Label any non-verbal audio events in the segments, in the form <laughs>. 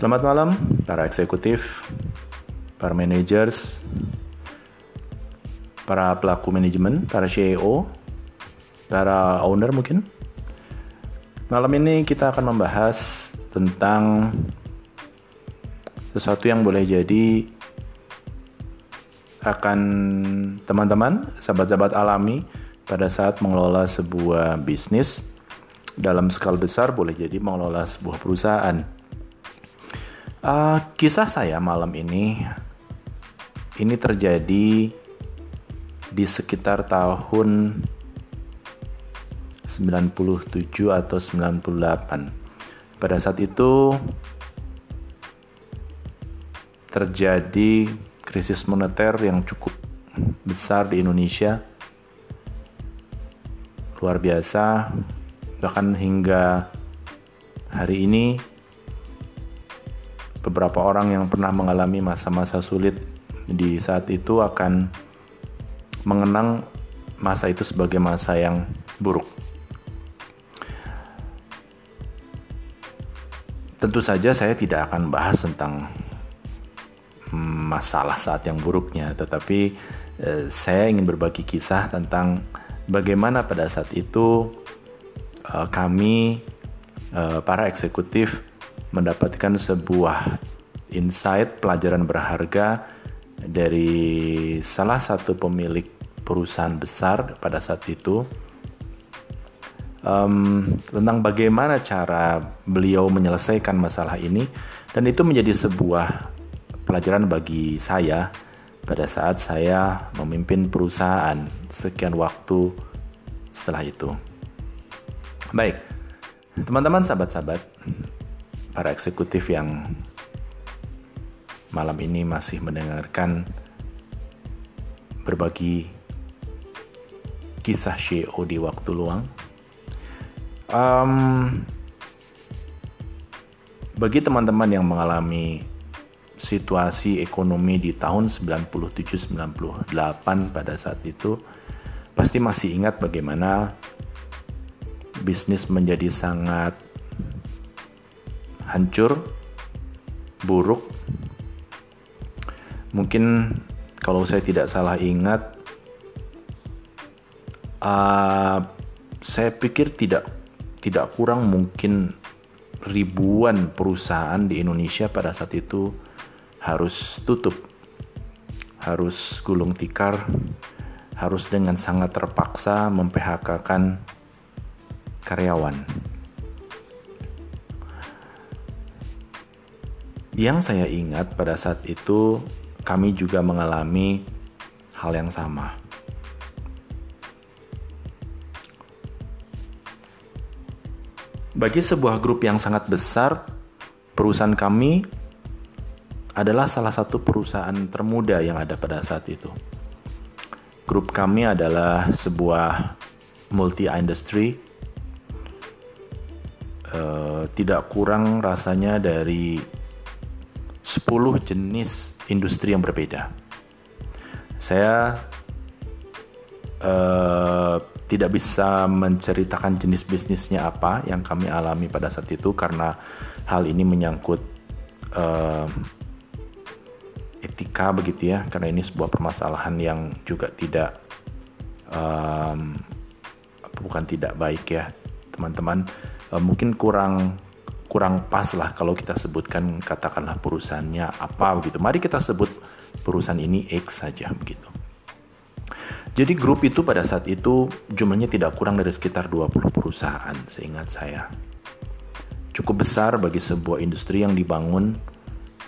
Selamat malam para eksekutif, para managers, para pelaku manajemen, para CEO, para owner mungkin. Malam ini kita akan membahas tentang sesuatu yang boleh jadi akan teman-teman, sahabat-sahabat alami pada saat mengelola sebuah bisnis dalam skala besar boleh jadi mengelola sebuah perusahaan. Uh, kisah saya malam ini ini terjadi di sekitar tahun 97 atau 98. Pada saat itu terjadi krisis moneter yang cukup besar di Indonesia luar biasa bahkan hingga hari ini beberapa orang yang pernah mengalami masa-masa sulit di saat itu akan mengenang masa itu sebagai masa yang buruk. Tentu saja saya tidak akan bahas tentang masalah saat yang buruknya, tetapi eh, saya ingin berbagi kisah tentang bagaimana pada saat itu eh, kami eh, para eksekutif mendapatkan sebuah insight pelajaran berharga dari salah satu pemilik perusahaan besar pada saat itu um, tentang bagaimana cara beliau menyelesaikan masalah ini dan itu menjadi sebuah pelajaran bagi saya pada saat saya memimpin perusahaan sekian waktu setelah itu. Baik, teman-teman sahabat-sahabat, para eksekutif yang malam ini masih mendengarkan berbagi kisah CEO di waktu luang. Um, bagi teman-teman yang mengalami situasi ekonomi di tahun 97-98 pada saat itu pasti masih ingat bagaimana bisnis menjadi sangat hancur, buruk. Mungkin kalau saya tidak salah ingat, uh, saya pikir tidak tidak kurang mungkin ribuan perusahaan di Indonesia pada saat itu harus tutup, harus gulung tikar, harus dengan sangat terpaksa memphk-kan karyawan. Yang saya ingat pada saat itu kami juga mengalami hal yang sama. Bagi sebuah grup yang sangat besar, perusahaan kami adalah salah satu perusahaan termuda yang ada pada saat itu. Grup kami adalah sebuah multi industry, uh, tidak kurang rasanya dari 10 jenis industri yang berbeda. Saya uh, tidak bisa menceritakan jenis bisnisnya apa yang kami alami pada saat itu karena hal ini menyangkut uh, etika begitu ya karena ini sebuah permasalahan yang juga tidak um, bukan tidak baik ya teman-teman uh, mungkin kurang kurang pas lah kalau kita sebutkan katakanlah perusahaannya apa begitu. Mari kita sebut perusahaan ini X saja begitu. Jadi grup itu pada saat itu jumlahnya tidak kurang dari sekitar 20 perusahaan seingat saya. Cukup besar bagi sebuah industri yang dibangun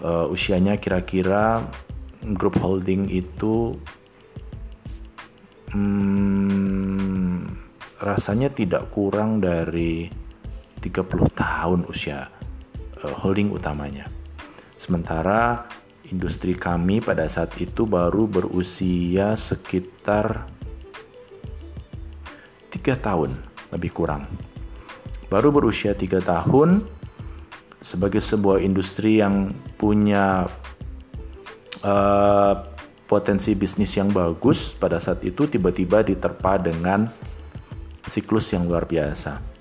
uh, usianya kira-kira grup holding itu hmm, rasanya tidak kurang dari 30 tahun usia uh, holding utamanya. Sementara industri kami pada saat itu baru berusia sekitar tiga tahun lebih kurang. Baru berusia tiga tahun, sebagai sebuah industri yang punya uh, potensi bisnis yang bagus pada saat itu tiba-tiba diterpa dengan siklus yang luar biasa.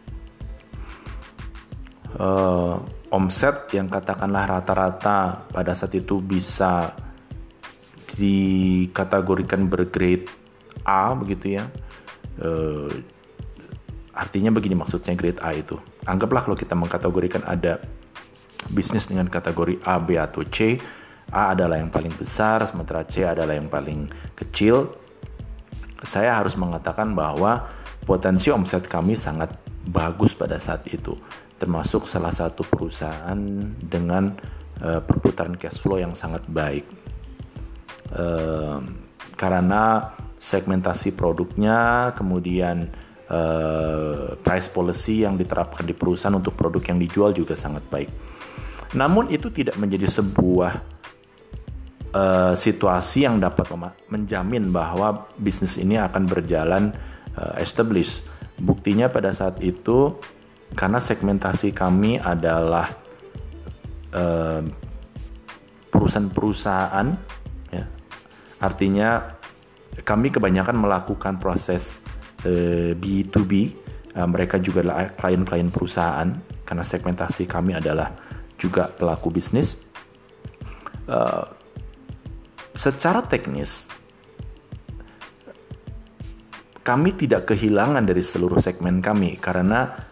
Uh, omset yang katakanlah rata-rata pada saat itu bisa dikategorikan bergrade A begitu ya. Uh, artinya begini maksudnya grade A itu. Anggaplah kalau kita mengkategorikan ada bisnis dengan kategori A, B atau C. A adalah yang paling besar, sementara C adalah yang paling kecil. Saya harus mengatakan bahwa potensi omset kami sangat bagus pada saat itu, termasuk salah satu perusahaan dengan uh, perputaran cash flow yang sangat baik. Uh, karena segmentasi produknya, kemudian uh, price policy yang diterapkan di perusahaan untuk produk yang dijual juga sangat baik. Namun itu tidak menjadi sebuah uh, situasi yang dapat menjamin bahwa bisnis ini akan berjalan uh, established. Buktinya pada saat itu karena segmentasi kami adalah perusahaan-perusahaan ya. Artinya kami kebanyakan melakukan proses uh, B2B. Uh, mereka juga adalah klien-klien perusahaan karena segmentasi kami adalah juga pelaku bisnis. Uh, secara teknis kami tidak kehilangan dari seluruh segmen kami karena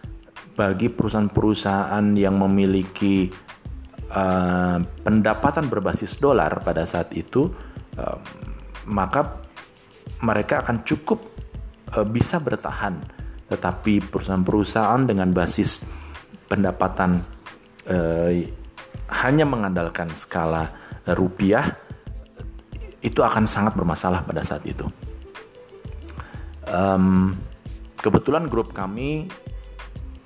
bagi perusahaan-perusahaan yang memiliki uh, pendapatan berbasis dolar pada saat itu uh, maka mereka akan cukup uh, bisa bertahan. Tetapi perusahaan-perusahaan dengan basis pendapatan uh, hanya mengandalkan skala rupiah itu akan sangat bermasalah pada saat itu. Um, kebetulan grup kami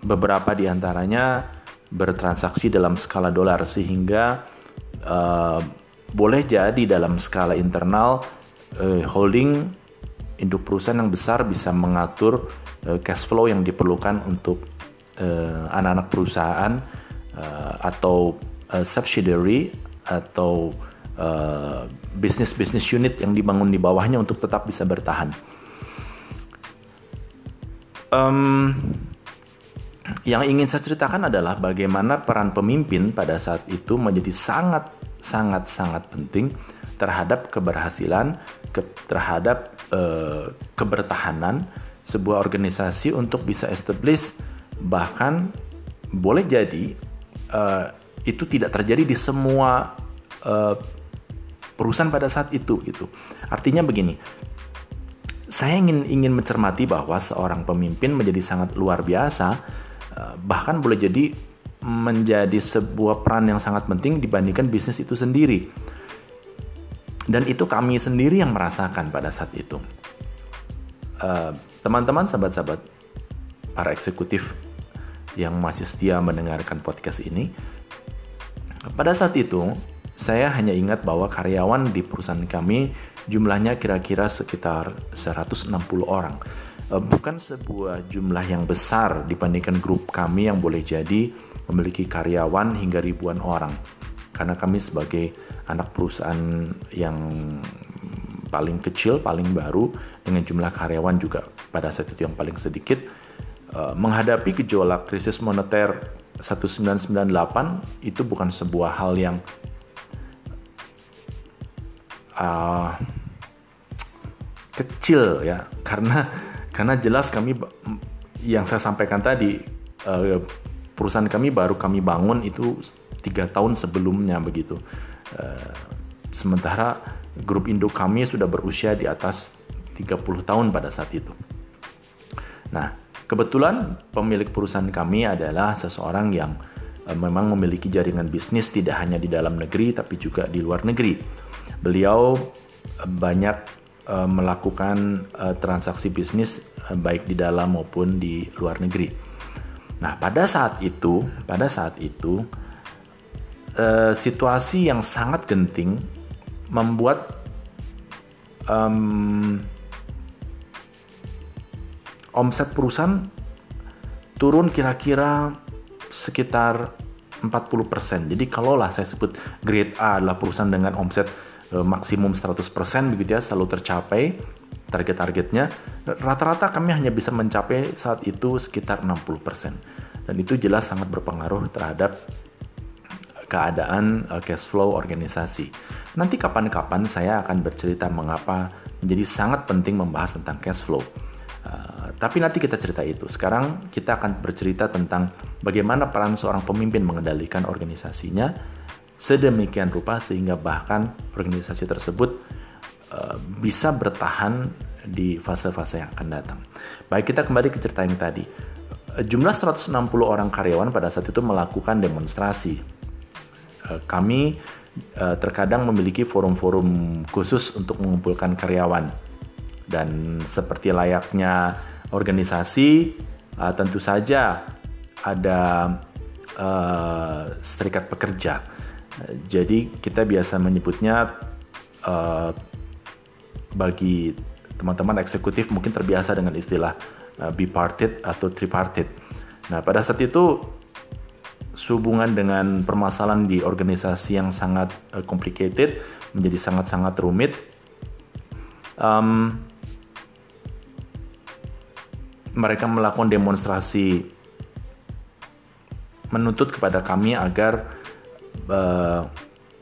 beberapa di antaranya bertransaksi dalam skala dolar sehingga uh, boleh jadi dalam skala internal uh, holding induk perusahaan yang besar bisa mengatur uh, cash flow yang diperlukan untuk anak-anak uh, perusahaan uh, atau uh, subsidiary atau uh, bisnis bisnis unit yang dibangun di bawahnya untuk tetap bisa bertahan. Um, yang ingin saya ceritakan adalah bagaimana peran pemimpin pada saat itu menjadi sangat sangat sangat penting terhadap keberhasilan ke, terhadap uh, kebertahanan sebuah organisasi untuk bisa establish bahkan boleh jadi uh, itu tidak terjadi di semua uh, perusahaan pada saat itu gitu. Artinya begini saya ingin ingin mencermati bahwa seorang pemimpin menjadi sangat luar biasa, eh, bahkan boleh jadi menjadi sebuah peran yang sangat penting dibandingkan bisnis itu sendiri. Dan itu kami sendiri yang merasakan pada saat itu. Eh, teman-teman, sahabat-sahabat, para eksekutif yang masih setia mendengarkan podcast ini, pada saat itu saya hanya ingat bahwa karyawan di perusahaan kami jumlahnya kira-kira sekitar 160 orang. Eh, bukan sebuah jumlah yang besar dibandingkan grup kami yang boleh jadi memiliki karyawan hingga ribuan orang. Karena kami sebagai anak perusahaan yang paling kecil, paling baru dengan jumlah karyawan juga pada saat itu yang paling sedikit eh, menghadapi gejolak krisis moneter 1998 itu bukan sebuah hal yang uh, kecil ya karena karena jelas kami yang saya sampaikan tadi uh, perusahaan kami baru kami bangun itu tiga tahun sebelumnya begitu. Uh, sementara grup induk kami sudah berusia di atas 30 tahun pada saat itu. Nah kebetulan pemilik perusahaan kami adalah seseorang yang uh, memang memiliki jaringan bisnis tidak hanya di dalam negeri tapi juga di luar negeri. Beliau banyak uh, melakukan uh, transaksi bisnis uh, baik di dalam maupun di luar negeri. Nah, pada saat itu, pada saat itu situasi yang sangat genting membuat um, omset perusahaan turun kira-kira sekitar 40%. Jadi kalaulah saya sebut grade A adalah perusahaan dengan omset Eh, maksimum 100% begitu ya selalu tercapai target-targetnya rata-rata kami hanya bisa mencapai saat itu sekitar 60% dan itu jelas sangat berpengaruh terhadap keadaan uh, cash flow organisasi. Nanti kapan-kapan saya akan bercerita mengapa menjadi sangat penting membahas tentang cash flow. Uh, tapi nanti kita cerita itu. Sekarang kita akan bercerita tentang bagaimana peran seorang pemimpin mengendalikan organisasinya sedemikian rupa sehingga bahkan organisasi tersebut uh, bisa bertahan di fase-fase yang akan datang. Baik, kita kembali ke cerita yang tadi. Jumlah 160 orang karyawan pada saat itu melakukan demonstrasi Eh, kami terkadang memiliki forum-forum khusus untuk mengumpulkan karyawan dan seperti layaknya organisasi tentu saja ada serikat pekerja. Jadi kita biasa menyebutnya uh, bagi teman-teman eksekutif mungkin terbiasa dengan istilah uh, bipartite atau tripartite. Nah pada saat itu sehubungan dengan permasalahan di organisasi yang sangat uh, complicated menjadi sangat-sangat rumit. Um, mereka melakukan demonstrasi menuntut kepada kami agar uh,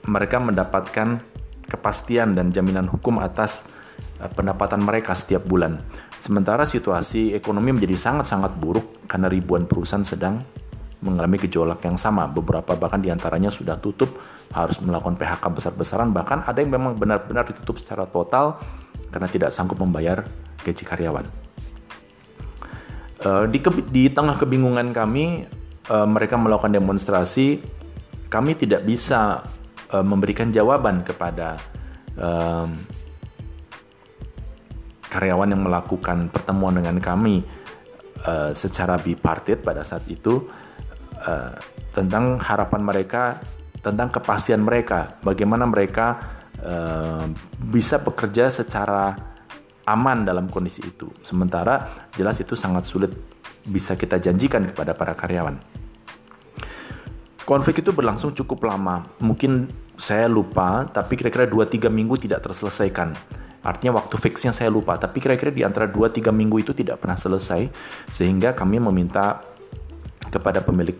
mereka mendapatkan kepastian dan jaminan hukum atas uh, pendapatan mereka setiap bulan. Sementara situasi ekonomi menjadi sangat-sangat buruk karena ribuan perusahaan sedang mengalami gejolak yang sama. Beberapa bahkan di antaranya sudah tutup, harus melakukan PHK besar-besaran, bahkan ada yang memang benar-benar ditutup secara total karena tidak sanggup membayar gaji karyawan. Uh, di, di tengah kebingungan kami, mereka melakukan demonstrasi. Kami tidak bisa uh, memberikan jawaban kepada um, karyawan yang melakukan pertemuan dengan kami uh, secara bipartit pada saat itu uh, tentang harapan mereka, tentang kepastian mereka, bagaimana mereka uh, bisa bekerja secara aman dalam kondisi itu. Sementara jelas itu sangat sulit bisa kita janjikan kepada para karyawan. Konflik itu berlangsung cukup lama, mungkin saya lupa, tapi kira-kira 2-3 minggu tidak terselesaikan. Artinya waktu fixnya saya lupa, tapi kira-kira di antara 2-3 minggu itu tidak pernah selesai, sehingga kami meminta kepada pemilik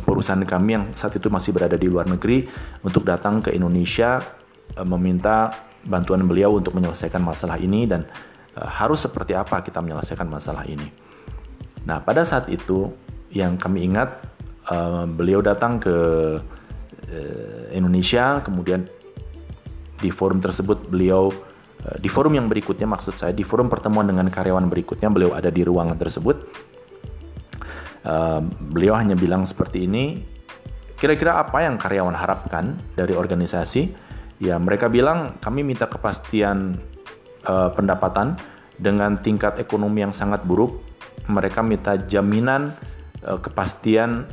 perusahaan kami yang saat itu masih berada di luar negeri untuk datang ke Indonesia eh, meminta bantuan beliau untuk menyelesaikan masalah ini dan eh, harus seperti apa kita menyelesaikan masalah ini. Nah, pada saat itu yang kami ingat eh, beliau datang ke Indonesia, kemudian di forum tersebut beliau di forum yang berikutnya maksud saya di forum pertemuan dengan karyawan berikutnya beliau ada di ruangan tersebut Uh, beliau hanya bilang seperti ini. Kira-kira apa yang karyawan harapkan dari organisasi? Ya, mereka bilang kami minta kepastian uh, pendapatan dengan tingkat ekonomi yang sangat buruk. Mereka minta jaminan uh, kepastian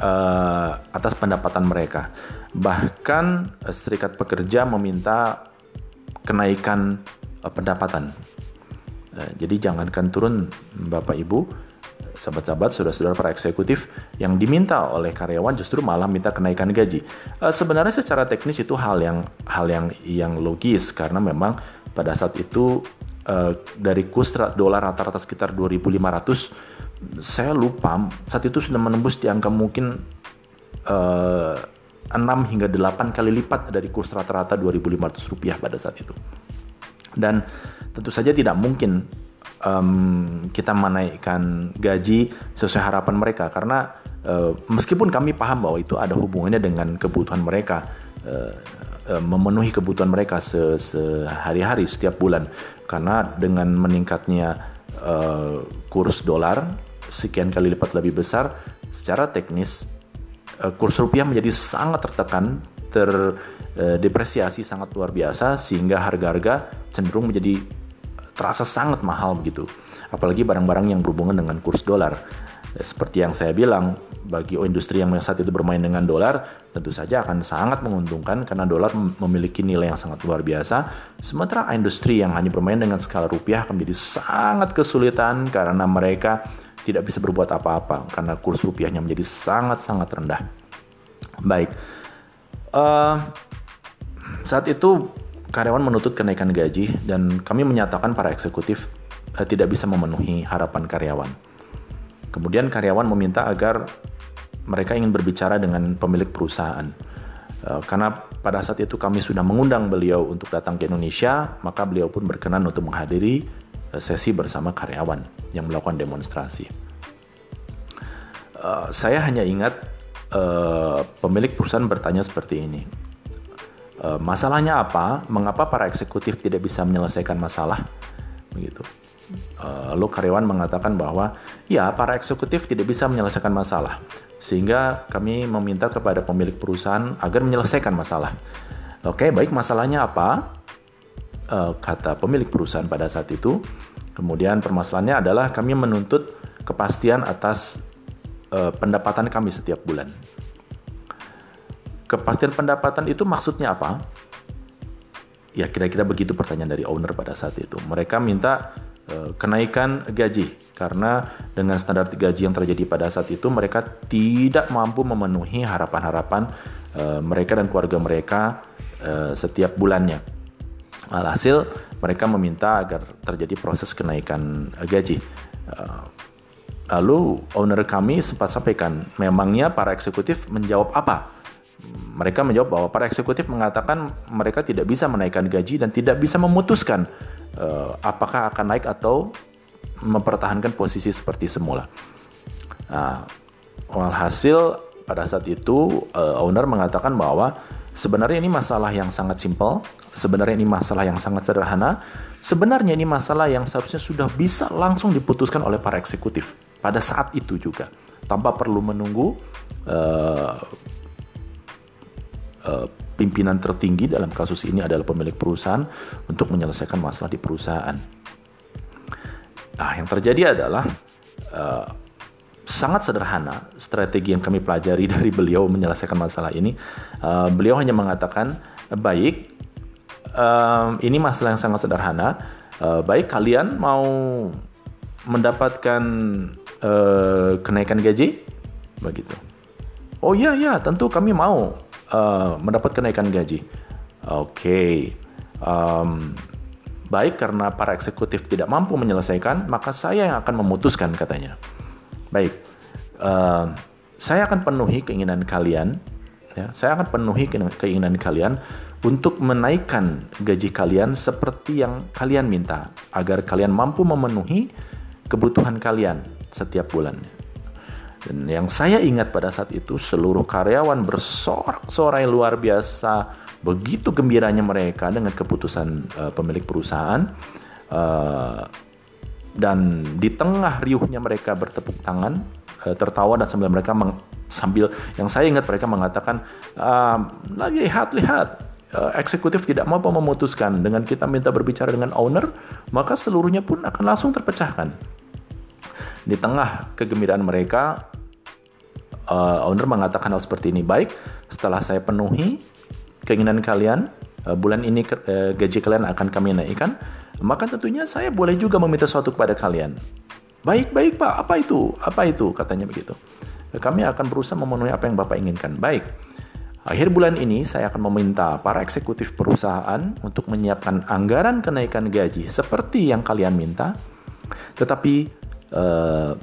uh, atas pendapatan mereka. Bahkan uh, serikat pekerja meminta kenaikan uh, pendapatan. Jadi jangankan turun Bapak Ibu, sahabat-sahabat, saudara-saudara para eksekutif yang diminta oleh karyawan justru malah minta kenaikan gaji. Sebenarnya secara teknis itu hal yang hal yang yang logis karena memang pada saat itu dari kurs dolar rata-rata sekitar 2.500 saya lupa saat itu sudah menembus di angka mungkin uh, eh, 6 hingga 8 kali lipat dari kurs rata-rata 2.500 rupiah pada saat itu. Dan tentu saja tidak mungkin um, kita menaikkan gaji sesuai harapan mereka karena uh, meskipun kami paham bahwa itu ada hubungannya dengan kebutuhan mereka uh, uh, memenuhi kebutuhan mereka se sehari-hari setiap bulan karena dengan meningkatnya uh, kurs dolar sekian kali lipat lebih besar secara teknis uh, kurs rupiah menjadi sangat tertekan terdepresiasi sangat luar biasa sehingga harga-harga cenderung menjadi terasa sangat mahal begitu. Apalagi barang-barang yang berhubungan dengan kurs dolar. Seperti yang saya bilang, bagi industri yang saat itu bermain dengan dolar, tentu saja akan sangat menguntungkan karena dolar memiliki nilai yang sangat luar biasa. Sementara industri yang hanya bermain dengan skala rupiah akan menjadi sangat kesulitan karena mereka tidak bisa berbuat apa-apa karena kurs rupiahnya menjadi sangat-sangat rendah. Baik, uh, saat itu karyawan menuntut kenaikan gaji dan kami menyatakan para eksekutif eh, tidak bisa memenuhi harapan karyawan. Kemudian karyawan meminta agar mereka ingin berbicara dengan pemilik perusahaan. Uh, karena pada saat itu kami sudah mengundang beliau untuk datang ke Indonesia, maka beliau pun berkenan untuk menghadiri uh, sesi bersama karyawan yang melakukan demonstrasi. Uh, saya hanya ingat pemilik perusahaan bertanya seperti ini. Masalahnya apa? Mengapa para eksekutif tidak bisa menyelesaikan masalah? Begitu. Uh, lalu karyawan mengatakan bahwa ya para eksekutif tidak bisa menyelesaikan masalah sehingga kami meminta kepada pemilik perusahaan agar menyelesaikan masalah. Oke, baik masalahnya apa? Uh, kata pemilik perusahaan pada saat itu. Kemudian permasalahannya adalah kami menuntut kepastian atas uh, pendapatan kami setiap bulan. Kepastian pendapatan itu maksudnya apa? Ya kira-kira begitu pertanyaan dari owner pada saat itu. Mereka minta Eh, kenaikan gaji karena dengan standar gaji yang terjadi pada saat itu mereka tidak mampu memenuhi harapan-harapan uh, mereka dan keluarga mereka uh, setiap bulannya. Alhasil mereka meminta agar terjadi proses kenaikan gaji. Uh, lalu owner kami sempat sampaikan, memangnya para eksekutif menjawab apa? Mereka menjawab bahwa para eksekutif mengatakan mereka tidak bisa menaikkan gaji dan tidak bisa memutuskan uh, apakah akan naik atau mempertahankan posisi seperti semula. Nah, walhasil pada saat itu uh, owner mengatakan bahwa sebenarnya ini masalah yang sangat simpel, sebenarnya ini masalah yang sangat sederhana, sebenarnya ini masalah yang seharusnya sudah bisa langsung diputuskan oleh para eksekutif pada saat itu juga, tanpa perlu menunggu uh, uh, pimpinan tertinggi dalam kasus ini adalah pemilik perusahaan untuk menyelesaikan masalah di perusahaan. Nah, yang terjadi adalah uh, sangat sederhana strategi yang kami pelajari <laughs> dari beliau menyelesaikan masalah ini. Uh, beliau hanya mengatakan, baik, um, ini masalah yang sangat sederhana. Uh, baik, kalian mau mendapatkan uh, kenaikan gaji, begitu. Oh iya iya, tentu kami mau uh, mendapat kenaikan gaji. Oke, okay. um, baik karena para eksekutif tidak mampu menyelesaikan, maka saya yang akan memutuskan katanya. Baik, uh, saya akan penuhi keinginan kalian. Ya, saya akan penuhi keinginan kalian untuk menaikkan gaji kalian seperti yang kalian minta, agar kalian mampu memenuhi kebutuhan kalian setiap bulannya. Dan yang saya ingat pada saat itu seluruh karyawan bersorak-sorai luar biasa, begitu gembiranya mereka dengan keputusan uh, pemilik perusahaan. Uh, dan di tengah riuhnya mereka bertepuk tangan, uh, tertawa dan sambil mereka sambil yang saya ingat mereka mengatakan, uh, lihat lihat uh, eksekutif tidak mampu memutuskan dengan kita minta berbicara dengan owner, maka seluruhnya pun akan langsung terpecahkan. Di tengah kegembiraan mereka, uh, owner mengatakan hal seperti ini. Baik, setelah saya penuhi keinginan kalian, uh, bulan ini uh, gaji kalian akan kami naikkan, maka tentunya saya boleh juga meminta sesuatu kepada kalian. Baik, baik Pak, apa itu? Apa itu? Katanya begitu. Kami akan berusaha memenuhi apa yang Bapak inginkan. Baik, akhir bulan ini saya akan meminta para eksekutif perusahaan untuk menyiapkan anggaran kenaikan gaji seperti yang kalian minta. Tetapi uh,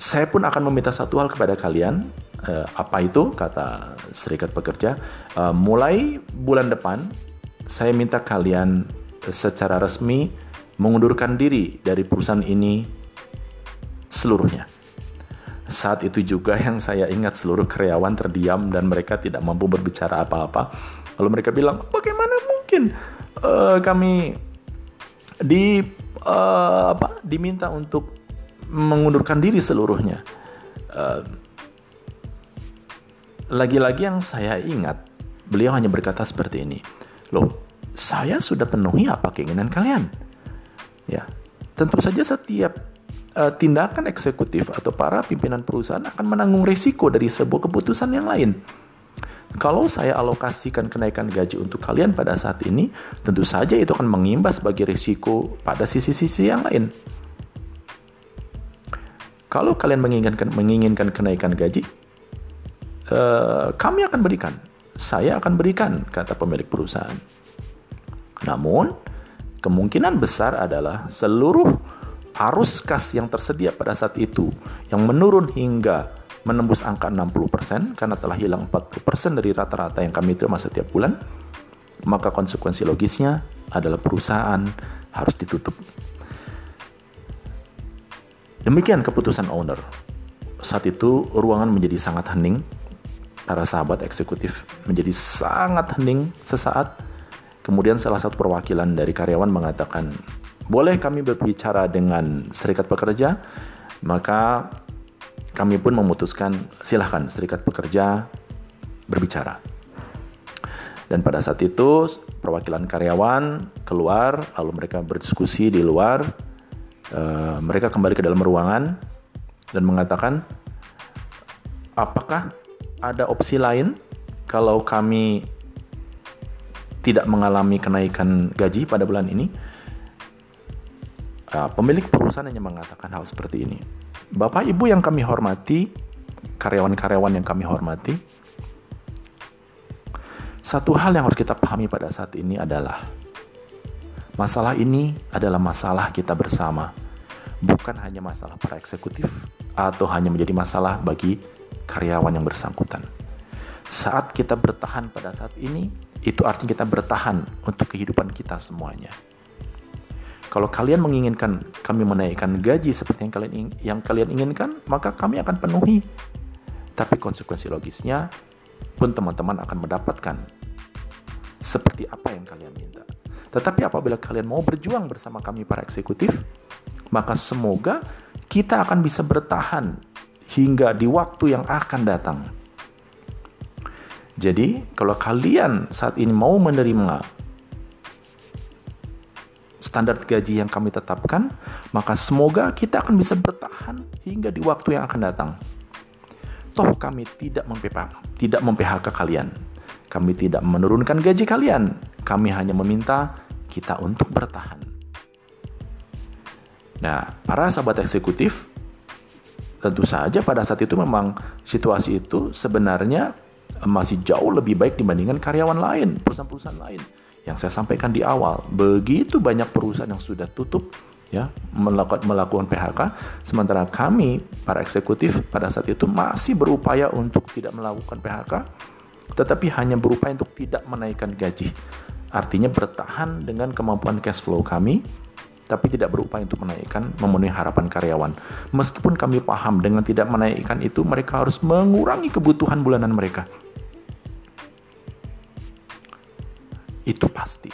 saya pun akan meminta satu hal kepada kalian. Uh, apa itu? Kata Serikat Pekerja. Uh, mulai bulan depan, saya minta kalian secara resmi mengundurkan diri dari perusahaan ini seluruhnya. Saat itu juga yang saya ingat seluruh karyawan terdiam dan mereka tidak mampu berbicara apa-apa. Lalu mereka bilang, bagaimana mungkin uh, kami di uh, apa diminta untuk mengundurkan diri seluruhnya. Lagi-lagi yang saya ingat, beliau hanya berkata seperti ini, loh, saya sudah penuhi apa keinginan kalian? Ya, tentu saja setiap uh, tindakan eksekutif atau para pimpinan perusahaan akan menanggung risiko dari sebuah keputusan yang lain. Kalau saya alokasikan kenaikan gaji untuk kalian pada saat ini, tentu saja itu akan mengimbas bagi risiko pada sisi-sisi yang lain. Kalau kalian menginginkan menginginkan kenaikan gaji, uh, kami akan berikan. Saya akan berikan, kata pemilik perusahaan. Namun, kemungkinan besar adalah seluruh arus kas yang tersedia pada saat itu yang menurun hingga menembus angka 60% karena telah hilang 40% dari rata-rata yang kami terima setiap bulan, maka konsekuensi logisnya adalah perusahaan harus ditutup. Demikian keputusan owner. Saat itu ruangan menjadi sangat hening. Para sahabat eksekutif menjadi sangat hening sesaat. Kemudian salah satu perwakilan dari karyawan mengatakan, boleh kami berbicara dengan serikat pekerja? Maka kami pun memutuskan silahkan serikat pekerja berbicara. Dan pada saat itu perwakilan karyawan keluar, lalu mereka berdiskusi di luar. Uh, mereka kembali ke dalam ruangan dan mengatakan, apakah ada opsi lain kalau kami tidak mengalami kenaikan gaji pada bulan ini? Uh, pemilik perusahaan hanya mengatakan hal seperti ini. Bapak Ibu yang kami hormati, karyawan-karyawan yang kami hormati, satu hal yang harus kita pahami pada saat ini adalah masalah ini adalah masalah kita bersama, bukan hanya masalah para eksekutif atau hanya menjadi masalah bagi karyawan yang bersangkutan. Saat kita bertahan pada saat ini, itu artinya kita bertahan untuk kehidupan kita semuanya. Kalau kalian menginginkan kami menaikkan gaji seperti yang kalian yang kalian inginkan, maka kami akan penuhi. Tapi konsekuensi logisnya pun teman-teman akan mendapatkan seperti apa yang kalian minta. Tetapi apabila kalian mau berjuang bersama kami para eksekutif, maka semoga kita akan bisa bertahan hingga di waktu yang akan datang. Jadi, kalau kalian saat ini mau menerima standar gaji yang kami tetapkan, maka semoga kita akan bisa bertahan hingga di waktu yang akan datang. Toh kami tidak tidak mem-PHK kalian. Kami tidak menurunkan gaji kalian. Kami hanya meminta kita untuk bertahan. Nah, para sahabat eksekutif, tentu saja pada saat itu memang situasi itu sebenarnya masih jauh lebih baik dibandingkan karyawan lain, perusahaan-perusahaan lain. Yang saya sampaikan di awal, begitu banyak perusahaan yang sudah tutup, ya melakukan melakukan PHK sementara kami para eksekutif pada saat itu masih berupaya untuk tidak melakukan PHK tetapi hanya berupaya untuk tidak menaikkan gaji. Artinya bertahan dengan kemampuan cash flow kami, tapi tidak berupaya untuk menaikkan memenuhi harapan karyawan. Meskipun kami paham dengan tidak menaikkan itu, mereka harus mengurangi kebutuhan bulanan mereka. Itu pasti.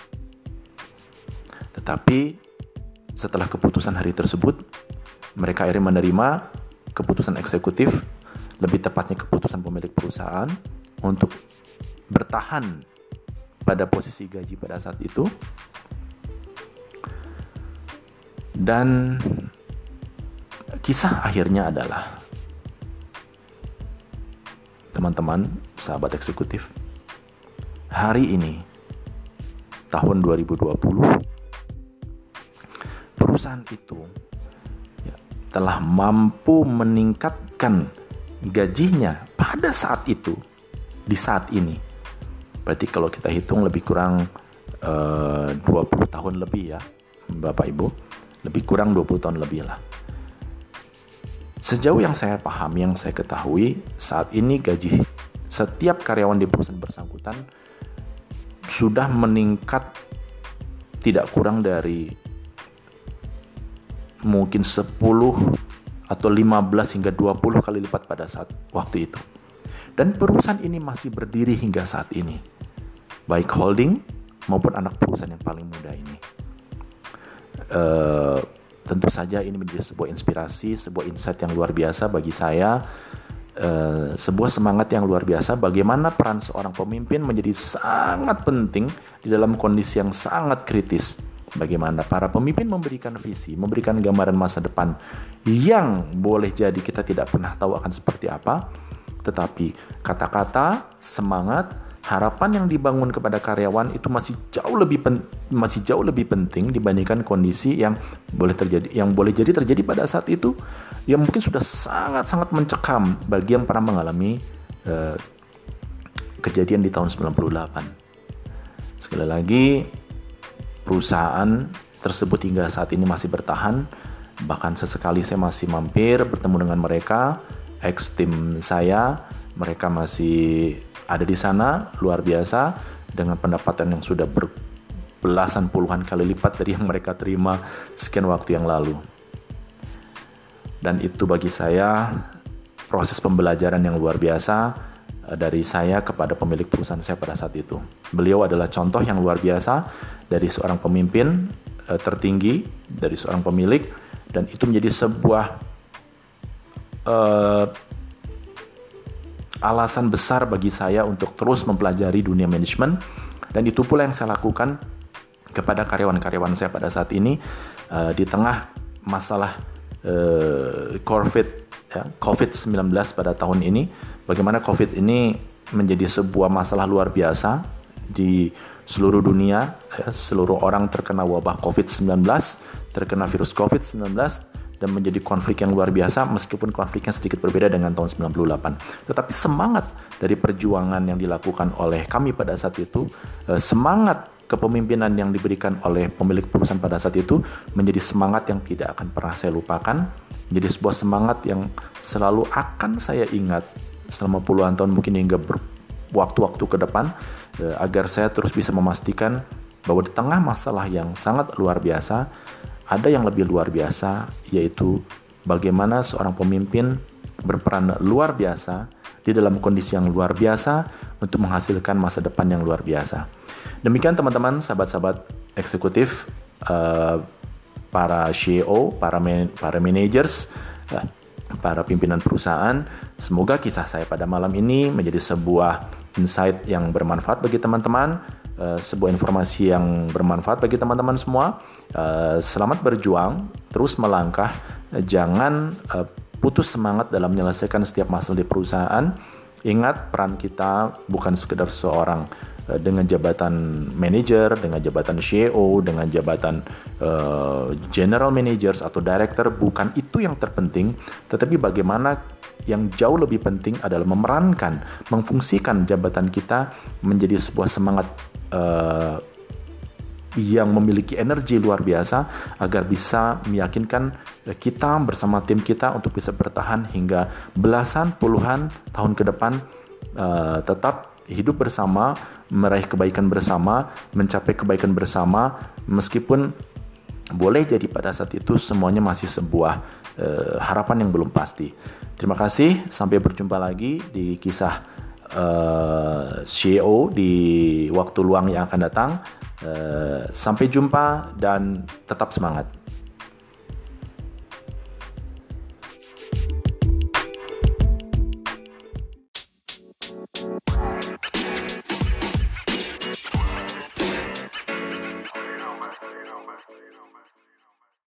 Tetapi setelah keputusan hari tersebut, mereka akhirnya menerima keputusan eksekutif, lebih tepatnya keputusan pemilik perusahaan, untuk bertahan pada posisi gaji pada saat itu. Dan kisah akhirnya adalah teman-teman sahabat eksekutif hari ini tahun 2020 perusahaan itu ya, telah mampu meningkatkan gajinya pada saat itu di saat ini. Berarti kalau kita hitung lebih kurang eh, uh, 20 tahun lebih ya, Bapak Ibu. Lebih kurang 20 tahun lebih lah. Sejauh yang saya paham, yang saya ketahui, saat ini gaji setiap karyawan di perusahaan bersangkutan sudah meningkat tidak kurang dari mungkin 10 atau 15 hingga 20 kali lipat pada saat waktu itu. Dan perusahaan ini masih berdiri hingga saat ini. Baik holding maupun anak perusahaan yang paling muda ini. Uh, tentu saja ini menjadi sebuah inspirasi, sebuah insight yang luar biasa bagi saya. Uh, sebuah semangat yang luar biasa bagaimana peran seorang pemimpin menjadi sangat penting di dalam kondisi yang sangat kritis. Bagaimana para pemimpin memberikan visi, memberikan gambaran masa depan yang boleh jadi kita tidak pernah tahu akan seperti apa, tetapi kata-kata, semangat, harapan yang dibangun kepada karyawan itu masih jauh lebih pen, masih jauh lebih penting dibandingkan kondisi yang boleh terjadi yang boleh jadi terjadi pada saat itu yang mungkin sudah sangat-sangat mencekam bagi yang pernah mengalami uh, kejadian di tahun 98. Sekali lagi perusahaan tersebut hingga saat ini masih bertahan Bahkan sesekali saya masih mampir bertemu dengan mereka, ex tim saya, mereka masih ada di sana luar biasa dengan pendapatan yang sudah berbelasan puluhan kali lipat dari yang mereka terima sekian waktu yang lalu. Dan itu bagi saya proses pembelajaran yang luar biasa eh, dari saya kepada pemilik perusahaan saya pada saat itu. Beliau adalah contoh yang luar biasa dari seorang pemimpin eh, tertinggi, dari seorang pemilik, dan itu menjadi sebuah uh, alasan besar bagi saya untuk terus mempelajari dunia manajemen. Dan itu pula yang saya lakukan kepada karyawan-karyawan saya pada saat ini uh, di tengah masalah uh, COVID ya, COVID-19 pada tahun ini. Bagaimana COVID ini menjadi sebuah masalah luar biasa di seluruh dunia ya, seluruh orang terkena wabah COVID-19 terkena virus COVID-19 dan menjadi konflik yang luar biasa meskipun konfliknya sedikit berbeda dengan tahun 98. Tetapi semangat dari perjuangan yang dilakukan oleh kami pada saat itu, eh, semangat kepemimpinan yang diberikan oleh pemilik perusahaan pada saat itu menjadi semangat yang tidak akan pernah saya lupakan, menjadi sebuah semangat yang selalu akan saya ingat selama puluhan tahun mungkin hingga waktu-waktu ke depan eh, agar saya terus bisa memastikan bahwa di tengah masalah yang sangat luar biasa ada yang lebih luar biasa, yaitu bagaimana seorang pemimpin berperan luar biasa di dalam kondisi yang luar biasa untuk menghasilkan masa depan yang luar biasa. Demikian teman-teman, sahabat-sahabat eksekutif, uh, para CEO, para man, para managers, uh, para pimpinan perusahaan. Semoga kisah saya pada malam ini menjadi sebuah insight yang bermanfaat bagi teman-teman Eh, sebuah informasi yang bermanfaat bagi teman-teman semua. Uh, selamat berjuang, terus melangkah, uh, jangan uh, putus semangat dalam menyelesaikan setiap masalah di perusahaan. Ingat peran kita bukan sekedar seorang dengan jabatan manager, dengan jabatan CEO, dengan jabatan uh, general managers atau director, bukan itu yang terpenting, tetapi bagaimana yang jauh lebih penting adalah memerankan, memfungsikan jabatan kita menjadi sebuah semangat uh, yang memiliki energi luar biasa agar bisa meyakinkan kita bersama tim kita untuk bisa bertahan hingga belasan puluhan tahun ke depan uh, tetap hidup bersama, meraih kebaikan bersama, mencapai kebaikan bersama meskipun boleh jadi pada saat itu semuanya masih sebuah uh, harapan yang belum pasti. Terima kasih, sampai berjumpa lagi di kisah uh, eh, CEO di waktu luang yang akan datang. Uh, sampai jumpa dan tetap semangat.